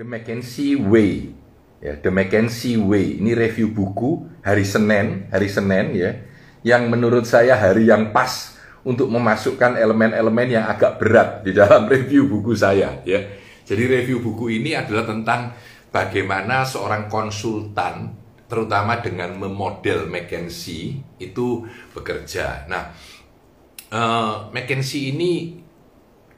The Mackenzie Way. Ya, The Mackenzie Way. Ini review buku hari Senin, hari Senin ya. Yang menurut saya hari yang pas untuk memasukkan elemen-elemen yang agak berat di dalam review buku saya ya. Jadi review buku ini adalah tentang bagaimana seorang konsultan terutama dengan memodel McKinsey itu bekerja. Nah, uh, McKinsey ini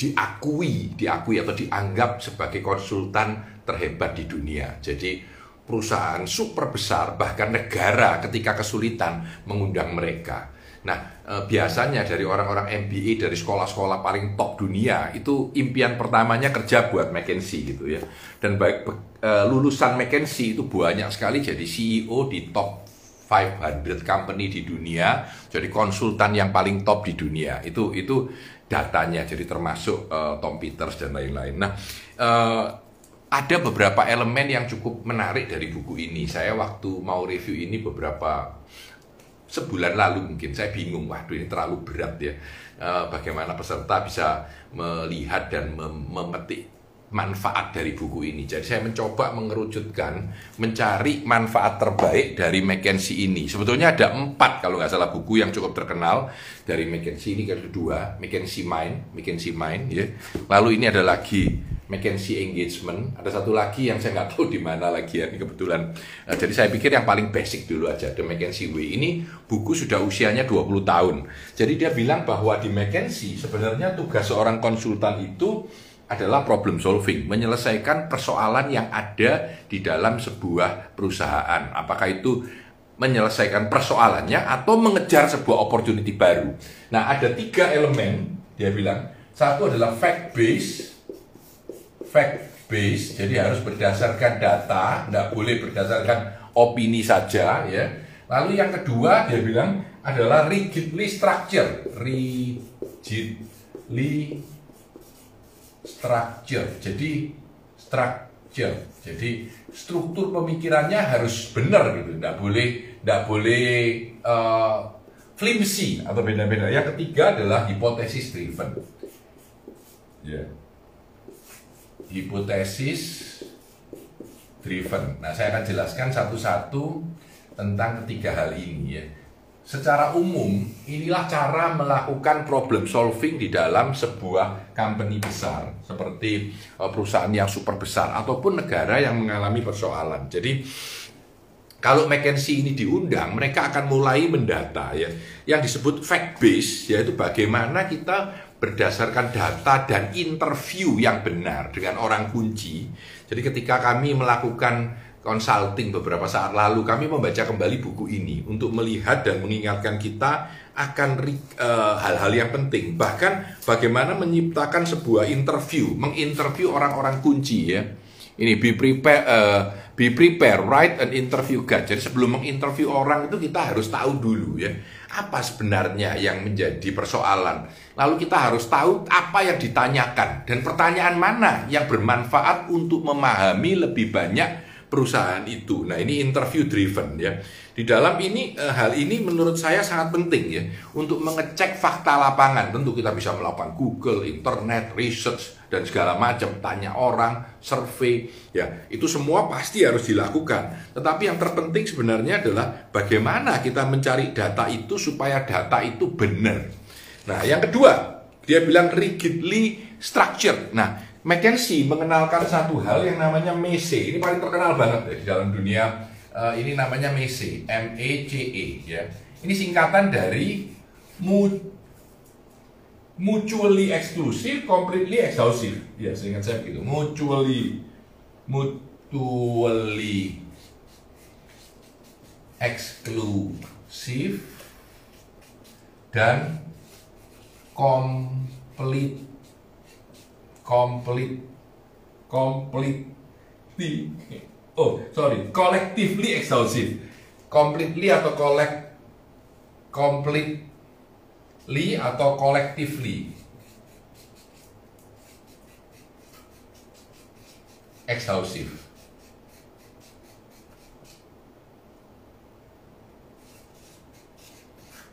diakui, diakui atau dianggap sebagai konsultan terhebat di dunia. Jadi perusahaan super besar bahkan negara ketika kesulitan mengundang mereka. Nah, e, biasanya dari orang-orang MBA dari sekolah-sekolah paling top dunia itu impian pertamanya kerja buat McKinsey gitu ya. Dan baik e, lulusan McKinsey itu banyak sekali jadi CEO di top 500 company di dunia, jadi konsultan yang paling top di dunia. Itu itu datanya jadi termasuk e, Tom Peters dan lain-lain. Nah, e, ada beberapa elemen yang cukup menarik dari buku ini. Saya waktu mau review ini beberapa sebulan lalu mungkin saya bingung waduh ini terlalu berat ya e, bagaimana peserta bisa melihat dan mem memetik manfaat dari buku ini. Jadi saya mencoba mengerucutkan, mencari manfaat terbaik dari McKinsey ini. Sebetulnya ada empat kalau nggak salah buku yang cukup terkenal dari McKinsey ini kedua, McKinsey Mind, McKinsey Mind, ya. Lalu ini ada lagi McKinsey Engagement. Ada satu lagi yang saya nggak tahu di mana lagi ya, ini kebetulan. Nah, jadi saya pikir yang paling basic dulu aja, The McKinsey Way. Ini buku sudah usianya 20 tahun. Jadi dia bilang bahwa di McKinsey sebenarnya tugas seorang konsultan itu adalah problem solving, menyelesaikan persoalan yang ada di dalam sebuah perusahaan. Apakah itu menyelesaikan persoalannya atau mengejar sebuah opportunity baru. Nah, ada tiga elemen, dia bilang. Satu adalah fact base, fact base, jadi harus berdasarkan data, tidak boleh berdasarkan opini saja, ya. Lalu yang kedua dia bilang adalah rigidly structure, rigidly structure. Jadi structure. Jadi struktur pemikirannya harus benar gitu, tidak boleh tidak boleh uh, flimsy atau beda-beda. Yang ketiga adalah hipotesis driven. Ya. Hipotesis driven. Nah, saya akan jelaskan satu-satu tentang ketiga hal ini ya. Secara umum, inilah cara melakukan problem solving di dalam sebuah company besar, seperti eh, perusahaan yang super besar ataupun negara yang mengalami persoalan. Jadi, kalau McKinsey ini diundang, mereka akan mulai mendata ya, yang disebut fact base, yaitu bagaimana kita berdasarkan data dan interview yang benar dengan orang kunci. Jadi ketika kami melakukan consulting beberapa saat lalu, kami membaca kembali buku ini untuk melihat dan mengingatkan kita akan eh, hal-hal uh, yang penting. Bahkan bagaimana menciptakan sebuah interview, menginterview orang-orang kunci ya. Ini be prepare, uh, be prepare, write an interview guide. Jadi sebelum menginterview orang itu kita harus tahu dulu ya apa sebenarnya yang menjadi persoalan. Lalu kita harus tahu apa yang ditanyakan dan pertanyaan mana yang bermanfaat untuk memahami lebih banyak perusahaan itu. Nah, ini interview driven ya. Di dalam ini e, hal ini menurut saya sangat penting ya untuk mengecek fakta lapangan. Tentu kita bisa melakukan Google, internet, research dan segala macam, tanya orang, survei, ya. Itu semua pasti harus dilakukan. Tetapi yang terpenting sebenarnya adalah bagaimana kita mencari data itu supaya data itu benar. Nah, yang kedua, dia bilang rigidly structured. Nah, McKinsey mengenalkan satu hal yang namanya MECE. Ini paling terkenal banget ya di dalam dunia. Uh, ini namanya MECE, M E C E ya. Ini singkatan dari mutually exclusive, completely exhaustive. Ya, seingat saya begitu. Mutually mutually exclusive dan complete complete completely oh sorry. Collectively exhaustive. Completely atau collect completely atau collectively? Exhaustive.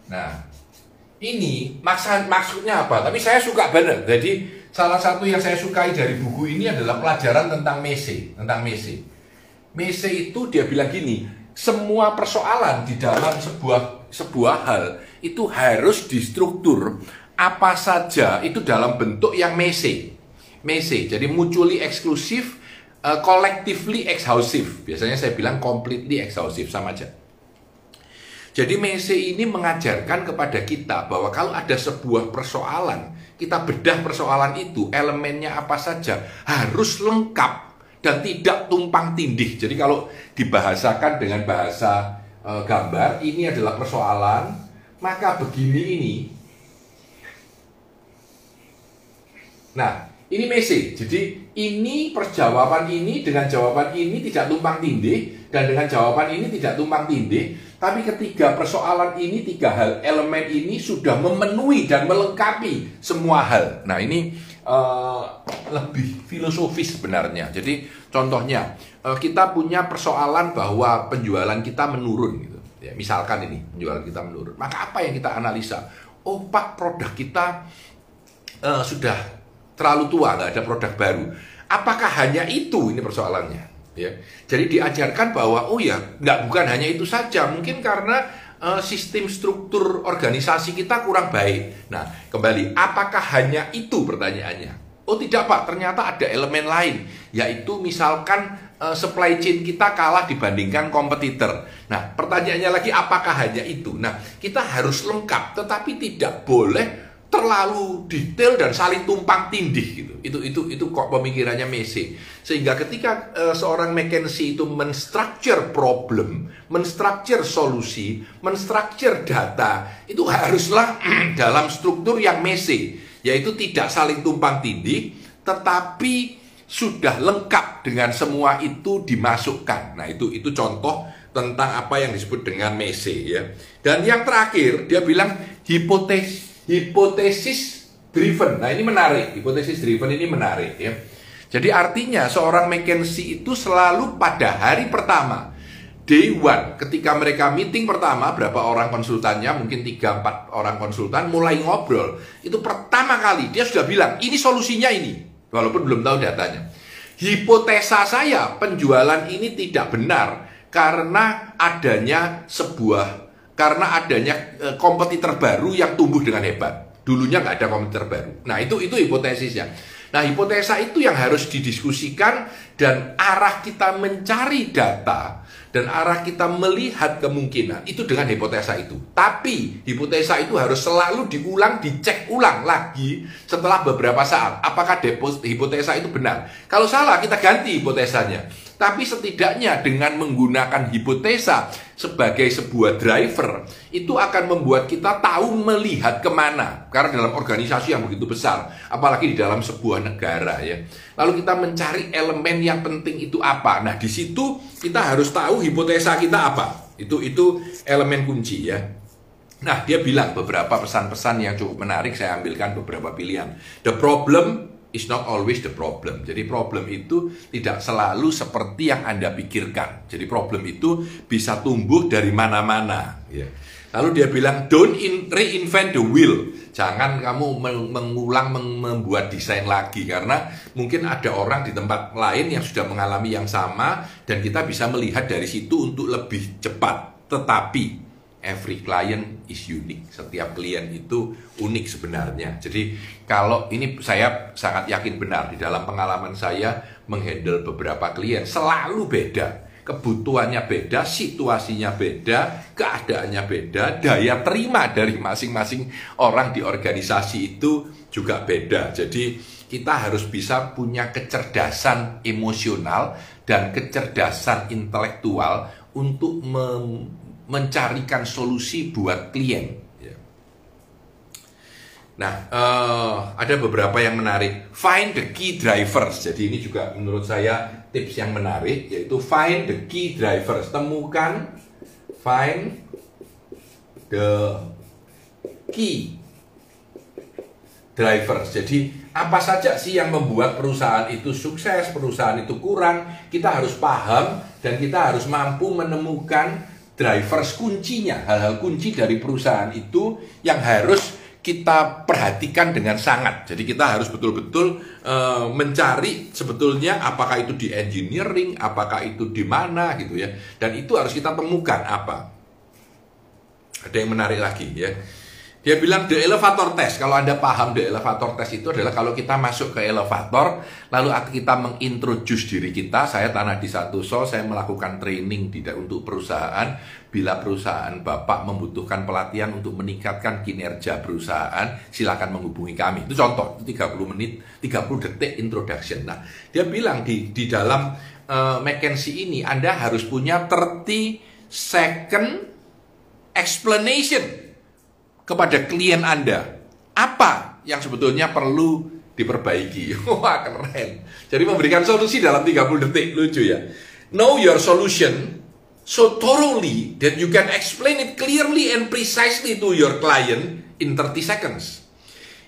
Nah ini maksud maksudnya apa? Tapi saya suka banget. Jadi salah satu yang saya sukai dari buku ini adalah pelajaran tentang Mese, tentang Mese. Mese itu dia bilang gini, semua persoalan di dalam sebuah sebuah hal itu harus distruktur apa saja itu dalam bentuk yang Mese. Mese, jadi mutually eksklusif, uh, collectively exhaustive. Biasanya saya bilang completely exhaustive sama aja. Jadi Mese ini mengajarkan kepada kita bahwa kalau ada sebuah persoalan, kita bedah persoalan itu, elemennya apa saja, harus lengkap dan tidak tumpang tindih. Jadi kalau dibahasakan dengan bahasa e, gambar, ini adalah persoalan, maka begini ini. Nah, ini Mese. Jadi ini perjawaban ini dengan jawaban ini tidak tumpang tindih dan dengan jawaban ini tidak tumpang tindih tapi ketiga persoalan ini, tiga hal elemen ini sudah memenuhi dan melengkapi semua hal. Nah ini uh, lebih filosofis sebenarnya. Jadi contohnya uh, kita punya persoalan bahwa penjualan kita menurun. Gitu. Ya, misalkan ini penjualan kita menurun. Maka apa yang kita analisa? Oh pak produk kita uh, sudah terlalu tua, nggak ada produk baru. Apakah hanya itu ini persoalannya? Ya. Jadi diajarkan bahwa oh ya, nggak bukan hanya itu saja, mungkin karena uh, sistem struktur organisasi kita kurang baik. Nah, kembali, apakah hanya itu pertanyaannya? Oh tidak Pak, ternyata ada elemen lain, yaitu misalkan uh, supply chain kita kalah dibandingkan kompetitor. Nah, pertanyaannya lagi apakah hanya itu? Nah, kita harus lengkap, tetapi tidak boleh terlalu detail dan saling tumpang tindih gitu. Itu itu itu kok pemikirannya Messi. Sehingga ketika uh, seorang McKinsey itu menstructure problem, menstructure solusi, menstructure data, itu haruslah dalam struktur yang Messi, yaitu tidak saling tumpang tindih, tetapi sudah lengkap dengan semua itu dimasukkan. Nah, itu itu contoh tentang apa yang disebut dengan Messi ya. Dan yang terakhir dia bilang hipotesis hipotesis driven. Nah, ini menarik. Hipotesis driven ini menarik ya. Jadi artinya seorang McKinsey itu selalu pada hari pertama day one ketika mereka meeting pertama berapa orang konsultannya mungkin 3-4 orang konsultan mulai ngobrol itu pertama kali dia sudah bilang ini solusinya ini walaupun belum tahu datanya hipotesa saya penjualan ini tidak benar karena adanya sebuah karena adanya e, kompetitor baru yang tumbuh dengan hebat. Dulunya nggak ada kompetitor baru. Nah itu itu hipotesisnya. Nah hipotesa itu yang harus didiskusikan dan arah kita mencari data dan arah kita melihat kemungkinan itu dengan hipotesa itu. Tapi hipotesa itu harus selalu diulang, dicek ulang lagi setelah beberapa saat. Apakah hipotesa itu benar? Kalau salah kita ganti hipotesanya. Tapi setidaknya dengan menggunakan hipotesa sebagai sebuah driver, itu akan membuat kita tahu melihat ke mana. Karena dalam organisasi yang begitu besar, apalagi di dalam sebuah negara ya. Lalu kita mencari elemen yang penting itu apa. Nah di situ kita harus tahu hipotesa kita apa. Itu itu elemen kunci ya. Nah, dia bilang beberapa pesan-pesan yang cukup menarik, saya ambilkan beberapa pilihan. The problem is not always the problem. Jadi problem itu tidak selalu seperti yang Anda pikirkan. Jadi problem itu bisa tumbuh dari mana-mana. Ya. Lalu dia bilang, don't in, reinvent the wheel. Jangan kamu mengulang, membuat desain lagi. Karena mungkin ada orang di tempat lain yang sudah mengalami yang sama. Dan kita bisa melihat dari situ untuk lebih cepat. Tetapi every client is unique. Setiap klien itu unik sebenarnya. Jadi kalau ini saya sangat yakin benar di dalam pengalaman saya menghandle beberapa klien selalu beda. Kebutuhannya beda, situasinya beda, keadaannya beda, daya terima dari masing-masing orang di organisasi itu juga beda. Jadi kita harus bisa punya kecerdasan emosional dan kecerdasan intelektual untuk mencarikan solusi buat klien. Ya. Nah, uh, ada beberapa yang menarik. Find the key drivers. Jadi ini juga menurut saya tips yang menarik, yaitu find the key drivers. Temukan, find the key drivers. Jadi apa saja sih yang membuat perusahaan itu sukses, perusahaan itu kurang, kita harus paham dan kita harus mampu menemukan drivers kuncinya, hal-hal kunci dari perusahaan itu yang harus kita perhatikan dengan sangat. Jadi kita harus betul-betul uh, mencari sebetulnya apakah itu di engineering, apakah itu di mana gitu ya. Dan itu harus kita temukan apa. Ada yang menarik lagi ya. Dia bilang the elevator test. Kalau Anda paham the elevator test itu adalah kalau kita masuk ke elevator, lalu kita mengintroduce diri kita, saya tanah di satu sol, saya melakukan training tidak untuk perusahaan. Bila perusahaan Bapak membutuhkan pelatihan untuk meningkatkan kinerja perusahaan, silakan menghubungi kami. Itu contoh, itu 30 menit, 30 detik introduction. Nah, dia bilang di di dalam uh, McKinsey ini Anda harus punya 30 second explanation kepada klien Anda apa yang sebetulnya perlu diperbaiki. Wah, keren. Jadi memberikan solusi dalam 30 detik, lucu ya. Know your solution so thoroughly that you can explain it clearly and precisely to your client in 30 seconds.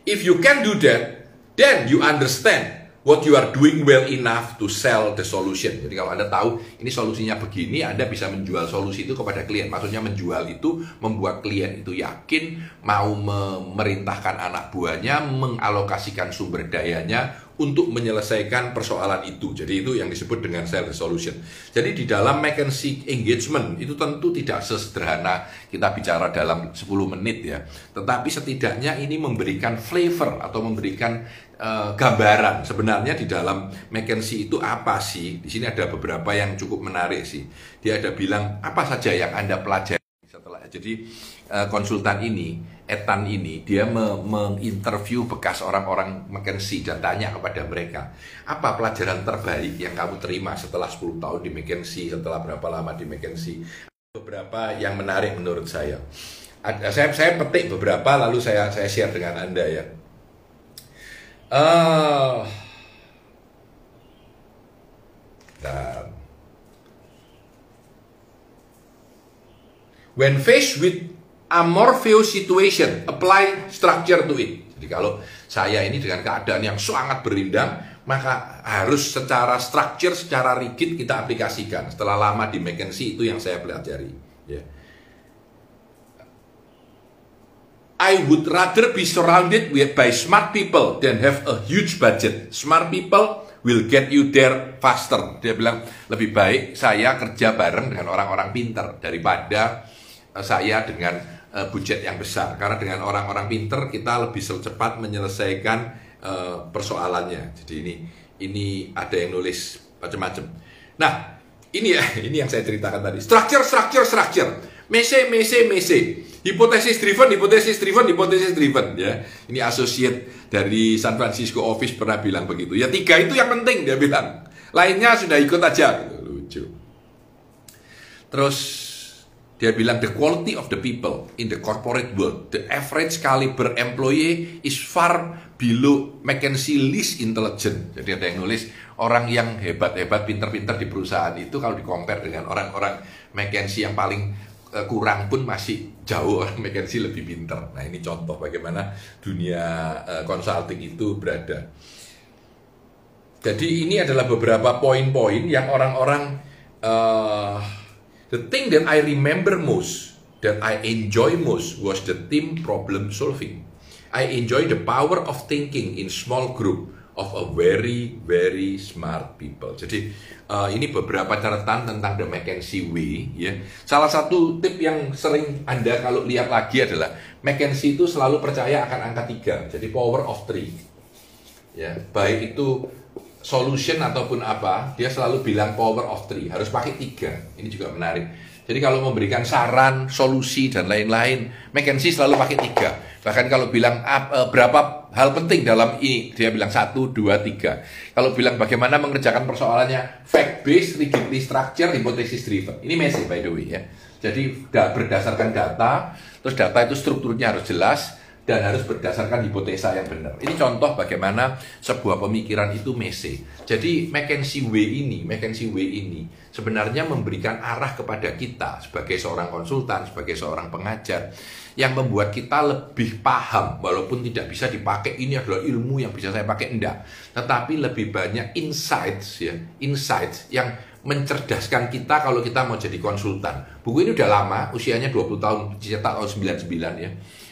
If you can do that, then you understand what you are doing well enough to sell the solution. Jadi kalau Anda tahu ini solusinya begini, Anda bisa menjual solusi itu kepada klien. Maksudnya menjual itu membuat klien itu yakin mau memerintahkan anak buahnya, mengalokasikan sumber dayanya untuk menyelesaikan persoalan itu. Jadi itu yang disebut dengan sales solution. Jadi di dalam McKinsey engagement itu tentu tidak sesederhana kita bicara dalam 10 menit ya. Tetapi setidaknya ini memberikan flavor atau memberikan uh, gambaran sebenarnya di dalam McKinsey itu apa sih? Di sini ada beberapa yang cukup menarik sih. Dia ada bilang apa saja yang Anda pelajari jadi uh, konsultan ini Etan ini dia menginterview bekas orang-orang McKinsey dan tanya kepada mereka apa pelajaran terbaik yang kamu terima setelah 10 tahun di McKinsey setelah berapa lama di McKinsey beberapa yang menarik menurut saya. Saya saya petik beberapa lalu saya saya share dengan anda ya. Uh, when faced with amorphous situation, apply structure to it. Jadi kalau saya ini dengan keadaan yang sangat berindang, maka harus secara structure, secara rigid kita aplikasikan. Setelah lama di McKinsey itu yang saya pelajari. Yeah. I would rather be surrounded by smart people than have a huge budget. Smart people will get you there faster. Dia bilang lebih baik saya kerja bareng dengan orang-orang pinter daripada saya dengan uh, budget yang besar karena dengan orang-orang pinter kita lebih cepat menyelesaikan uh, persoalannya. Jadi ini ini ada yang nulis macam-macam. Nah, ini ya, ini yang saya ceritakan tadi. Structure, structure, structure. Mese, mese, mese. Hipotesis driven, hipotesis driven, hipotesis driven ya. Ini associate dari San Francisco office pernah bilang begitu. Ya tiga itu yang penting dia bilang. Lainnya sudah ikut aja. Lucu. Terus dia bilang the quality of the people in the corporate world, the average caliber employee is far below McKinsey least intelligent. Jadi ada yang nulis orang yang hebat-hebat, pinter-pinter di perusahaan itu kalau di compare dengan orang-orang McKinsey yang paling uh, kurang pun masih jauh orang McKinsey lebih pinter. Nah ini contoh bagaimana dunia uh, consulting itu berada. Jadi ini adalah beberapa poin-poin yang orang-orang uh, The thing that I remember most, that I enjoy most, was the team problem solving. I enjoy the power of thinking in small group of a very very smart people. Jadi uh, ini beberapa catatan tentang the McKinsey way. Ya, salah satu tip yang sering anda kalau lihat lagi adalah McKinsey itu selalu percaya akan angka tiga. Jadi power of three. Ya, baik itu solution ataupun apa, dia selalu bilang power of three, harus pakai tiga. Ini juga menarik. Jadi kalau memberikan saran, solusi dan lain-lain, McKinsey selalu pakai tiga. Bahkan kalau bilang uh, berapa hal penting dalam ini, dia bilang satu, dua, tiga. Kalau bilang bagaimana mengerjakan persoalannya, fact based, rigidly structure, hypothesis driven. Ini message by the way ya. Jadi berdasarkan data, terus data itu strukturnya harus jelas, dan harus berdasarkan hipotesa yang benar. Ini contoh bagaimana sebuah pemikiran itu mese. Jadi McKinsey Way ini, McKinsey Way ini sebenarnya memberikan arah kepada kita sebagai seorang konsultan, sebagai seorang pengajar yang membuat kita lebih paham. Walaupun tidak bisa dipakai ini adalah ilmu yang bisa saya pakai. Enggak. Tetapi lebih banyak insights ya. Insights yang mencerdaskan kita kalau kita mau jadi konsultan. Buku ini udah lama usianya 20 tahun dicetak tahun 99 ya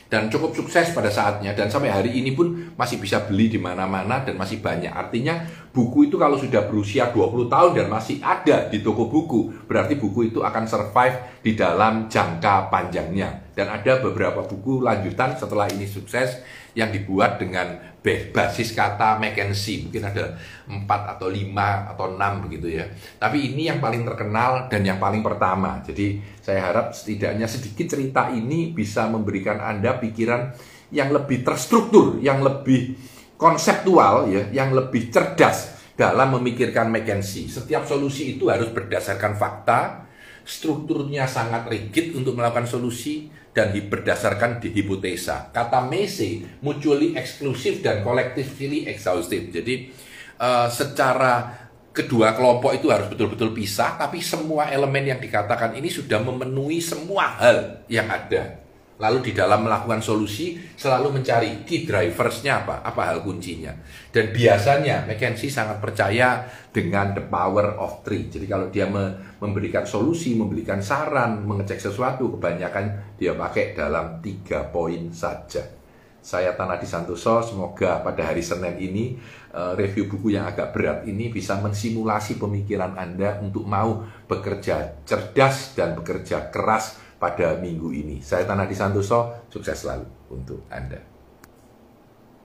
dan cukup sukses pada saatnya dan sampai hari ini pun masih bisa beli di mana-mana dan masih banyak. Artinya buku itu kalau sudah berusia 20 tahun dan masih ada di toko buku, berarti buku itu akan survive di dalam jangka panjangnya. Dan ada beberapa buku lanjutan setelah ini sukses yang dibuat dengan basis kata Mackenzie mungkin ada 4 atau 5 atau 6 begitu ya. Tapi ini yang paling terkenal dan yang paling pertama. Jadi saya harap setidaknya sedikit cerita ini bisa memberikan Anda pikiran yang lebih terstruktur yang lebih konseptual ya yang lebih cerdas dalam memikirkan Mackenzie setiap solusi itu harus berdasarkan fakta strukturnya sangat rigid untuk melakukan solusi dan berdasarkan di hipotesa. Kata Macy mutually eksklusif dan collectively exhaustive. Jadi uh, secara kedua kelompok itu harus betul-betul pisah, tapi semua elemen yang dikatakan ini sudah memenuhi semua hal yang ada. Lalu di dalam melakukan solusi selalu mencari key driversnya apa, apa hal kuncinya. Dan biasanya McKenzie sangat percaya dengan the power of three. Jadi kalau dia memberikan solusi, memberikan saran, mengecek sesuatu, kebanyakan dia pakai dalam tiga poin saja. Saya Tanah di Santoso, semoga pada hari Senin ini eh, review buku yang agak berat ini bisa mensimulasi pemikiran Anda untuk mau bekerja cerdas dan bekerja keras pada minggu ini. Saya Tanah di Santoso, sukses selalu untuk Anda.